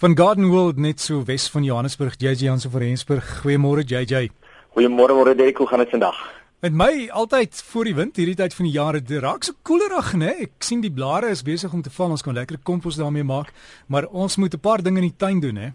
Van Garden World net so wes van Johannesburg, JJ Jansen van Rensburg. Goeiemôre JJ. Goeiemôre môre Derek, hoe gaan dit vandag? Met my altyd voor die wind hierdie tyd van die jaar, dit raak so koelerig, né? Ek sien die blare is besig om te val. Ons kan lekker kompos daarmee maak, maar ons moet 'n paar dinge in die tuin doen, hè?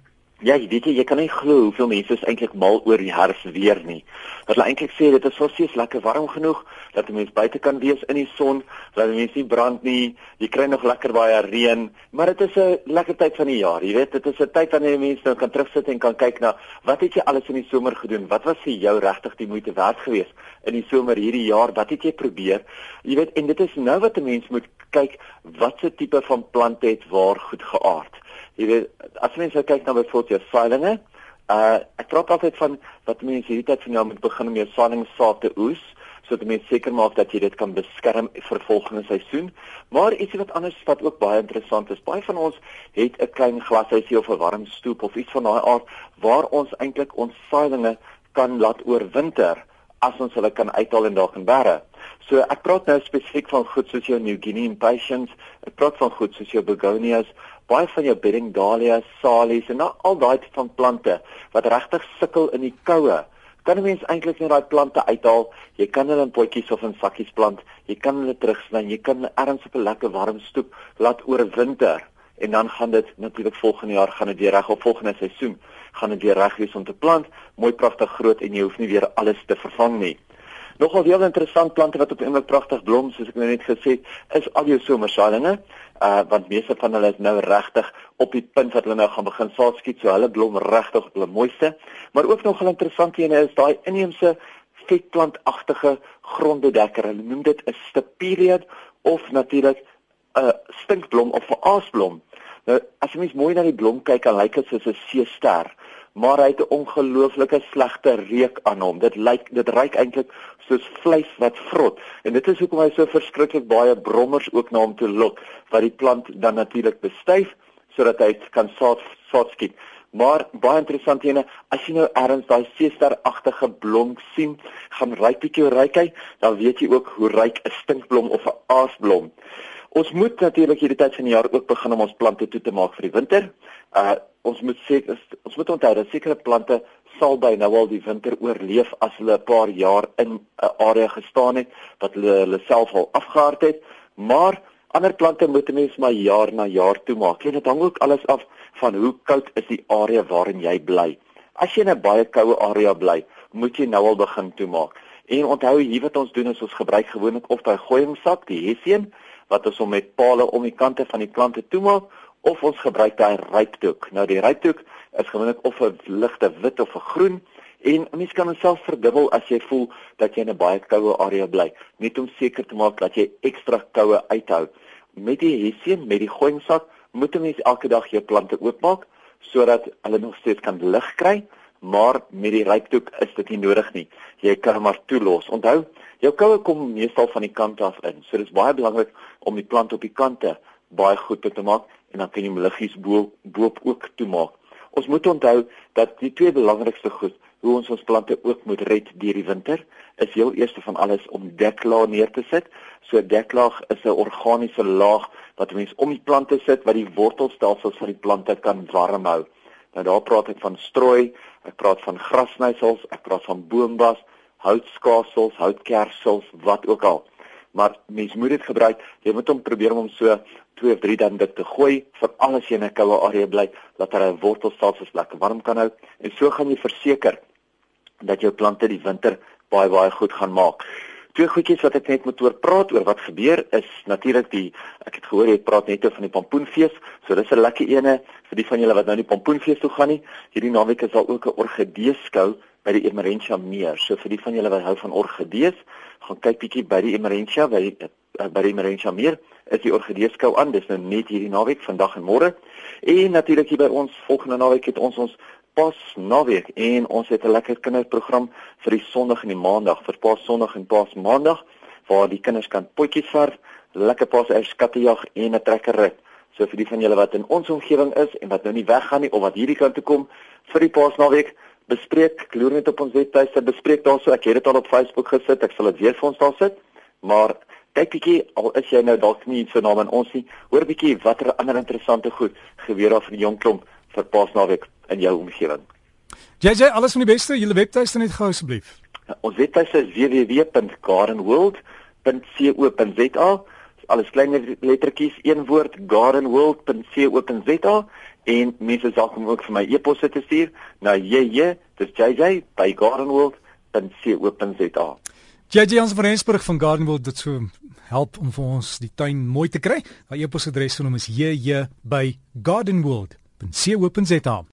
Ja, jy weet jy, jy kan nie glo hoeveel mense is eintlik mal oor die herfsweer nie. Wat hulle eintlik sê dit is so steeds lekker warm genoeg dat 'n mens buite kan wees in die son, dat mense nie brand nie. Jy kry nog lekker baie reën, maar dit is 'n lekker tyd van die jaar. Jy weet, dit is 'n tyd wanneer mense nou kan terugsit en kan kyk na wat het jy alles in die somer gedoen? Wat was vir jou regtig die moeite werd geweest in die somer hierdie jaar? Wat het jy probeer? Jy weet, en dit is nou wat 'n mens moet kyk watse tipe van plante het waar goed geaard. Jy weet, as mense kyk na byvoorbeeld jou saailinge, uh ek praat altyd van wat mense hierdie tyd van jou moet begin om jou saailingssaad te oes sodat mense seker maak dat jy dit kan beskerm vir volgende seisoen. Maar ietsie wat anders wat ook baie interessant is, baie van ons het 'n klein glashuisie of 'n warm stoep of iets van daai aard waar ons eintlik ons saailinge kan laat oorwinter as ons hulle kan uithaal en daar kan bære. So ek praat nou spesifiek van goed soos jou New Guinea impatiens, ek praat van goed soos jou begonias, baie van jou bedding dahlias, salies en nou al daai tipe van plante wat regtig sukkel in die koue. Kan 'n mens eintlik net daai plante uithaal? Jy kan hulle in potjies of in sakkies plant. Jy kan hulle terugsny. Jy kan hulle ergens op 'n lekker warm stoep laat oorwinter en dan gaan dit natuurlik volgende jaar gaan dit weer reg op volgende seisoen gaan dit weer reg wees om te plant. Mooi pragtig groot en jy hoef nie weer alles te vervang nie. Nogal heel interessant plante wat op eintlik pragtig blom soos ek nou net gesê het, is al jou somersaailinge. Uh want meeste van hulle is nou regtig op die punt wat hulle nou gaan begin saad skiet, so hulle blom regtig op hulle mooiste. Maar ook nogal interessant ene is daai inheemse vetplantagtige grondbedekker. Hulle noem dit 'n Staphylia of natuurlik 'n stinkblom of 'n aasblom. Nou as jy mens mooi na die blom kyk, dan lyk dit soos 'n seester maar hy het 'n ongelooflike slegte reuk aan hom. Dit lyk dit ruik eintlik soos vleis wat vrot. En dit is hoekom hy so verskriklik baie brommers ook na hom toe lok wat die plant dan natuurlik bestuif sodat hy kan saad saad skiet. Maar baie interessant ene, as jy nou ergens daai seesteragtige blom sien, gaan ryk bietjie ryk hy, dan weet jy ook hoe ryk 'n stinkblom of 'n aasblom. Ons moet natuurlik hierdie tyd van die jaar ook begin om ons plante toe te maak vir die winter. Uh ons moet sê ons moet onthou dat sekere plante sal by nou al die winter oorleef as hulle 'n paar jaar in 'n area gestaan het wat hulle hulle self al afgehard het, maar ander plante moet mense maar jaar na jaar toemaak. En dit hang ook alles af van hoe koud is die area waarin jy bly. As jy in 'n baie koue area bly, moet jy nou al begin toemaak. En onthou hier wat ons doen is ons gebruik gewoonlik of daai gooiingsak, die hessian, wat ons om met pale om die kante van die plante toemaak of ons gebruik daai rypdoek. Nou die rypdoek is gewoonlik of 'n ligte wit of 'n groen en mens kan dit self verdubbel as jy voel dat jy in 'n baie koue area bly, net om seker te maak dat jy ekstra koue uithou. Met die hessian, met die gooiingsak, moet 'n mens elke dag jou plante oopmaak sodat hulle nog steeds kan lig kry, maar met die rypdoek is dit nie nodig nie. Jy kan maar toelos. Onthou, jou koue kom meestal van die kant af in. So dit is baie belangrik om die plant op die kante baie goed te maak en dan kan jy liggies bo boop ook toemaak. Ons moet onthou dat die twee belangrikste goed hoe ons ons plante ook moet red deur die winter is heel eerste van alles om deklaag neer te sit. So deklaag is 'n organiese laag wat mens om die plante sit wat die wortelstelsels van die plante kan warm hou. Nou daar praat ek van strooi, ek praat van grasnysels, ek praat van boombas, houtskasels, houtkersels, wat ook al maar mens moet dit gebruik. Jy moet hom probeer om so 2 of 3 dan dit te gooi vir alles in 'n koue area bly, dat hy wortelstelsels lekker warm kan hou en so gaan jy verseker dat jou plante die winter baie baie goed gaan maak. Twee goedjies wat ek net moet oor praat oor wat gebeur is natuurlik die ek het gehoor jy praat net oor van die pompoenfees. So dis 'n lekker ene vir die van julle wat nou nie pompoenfees toe gaan nie. Hierdie naweek is daar ook 'n orgidee skou by die Emerentia meer. So vir die van julle wat hou van orgidees, gaan kyk bietjie by die Emerentia by die, uh, by die Emerentia meer. Is die orgideeskou aan. Dis nou net hierdie naweek, vandag en môre. En natuurlik hier by ons volgende naweek het ons ons pas naweek en ons het 'n lekker kinderprogram vir die Sondag en die Maandag, vir Pas Sondag en Pas Maandag waar die kinders kan potjies verf, lekker eers skattejag en 'n trekkerrit. So vir die van julle wat in ons omgewing is en wat nou nie weggaan nie of wat hierdie kant toe kom vir die Pas naweek bespreek, loer net op ons webtuiste, bespreek daarso. Ek het dit al op Facebook gesit. Ek sal dit weer vir ons daar sit. Maar kyk bietjie al is jy nou dalk nie so naam aan ons nie. Hoor bietjie watter ander interessante goed gebeur daar vir die jong klomp vir Paasnaweek in jou omgewing. JJ, alles van die beste. Julle webtuiste net gou asseblief. Ons webtuiste is www.gardenworld.co.za. Alles klein lettertjies, een woord, gardenworld.co.za en mense sal kom ook vir my e-posse te stuur na jj, dis jj by gardenworld.co.za. JJ ons van Rensburg van Gardenworld dit so help om vir ons die tuin mooi te kry. Haar e-posadres van hom is jj by gardenworld.co.za.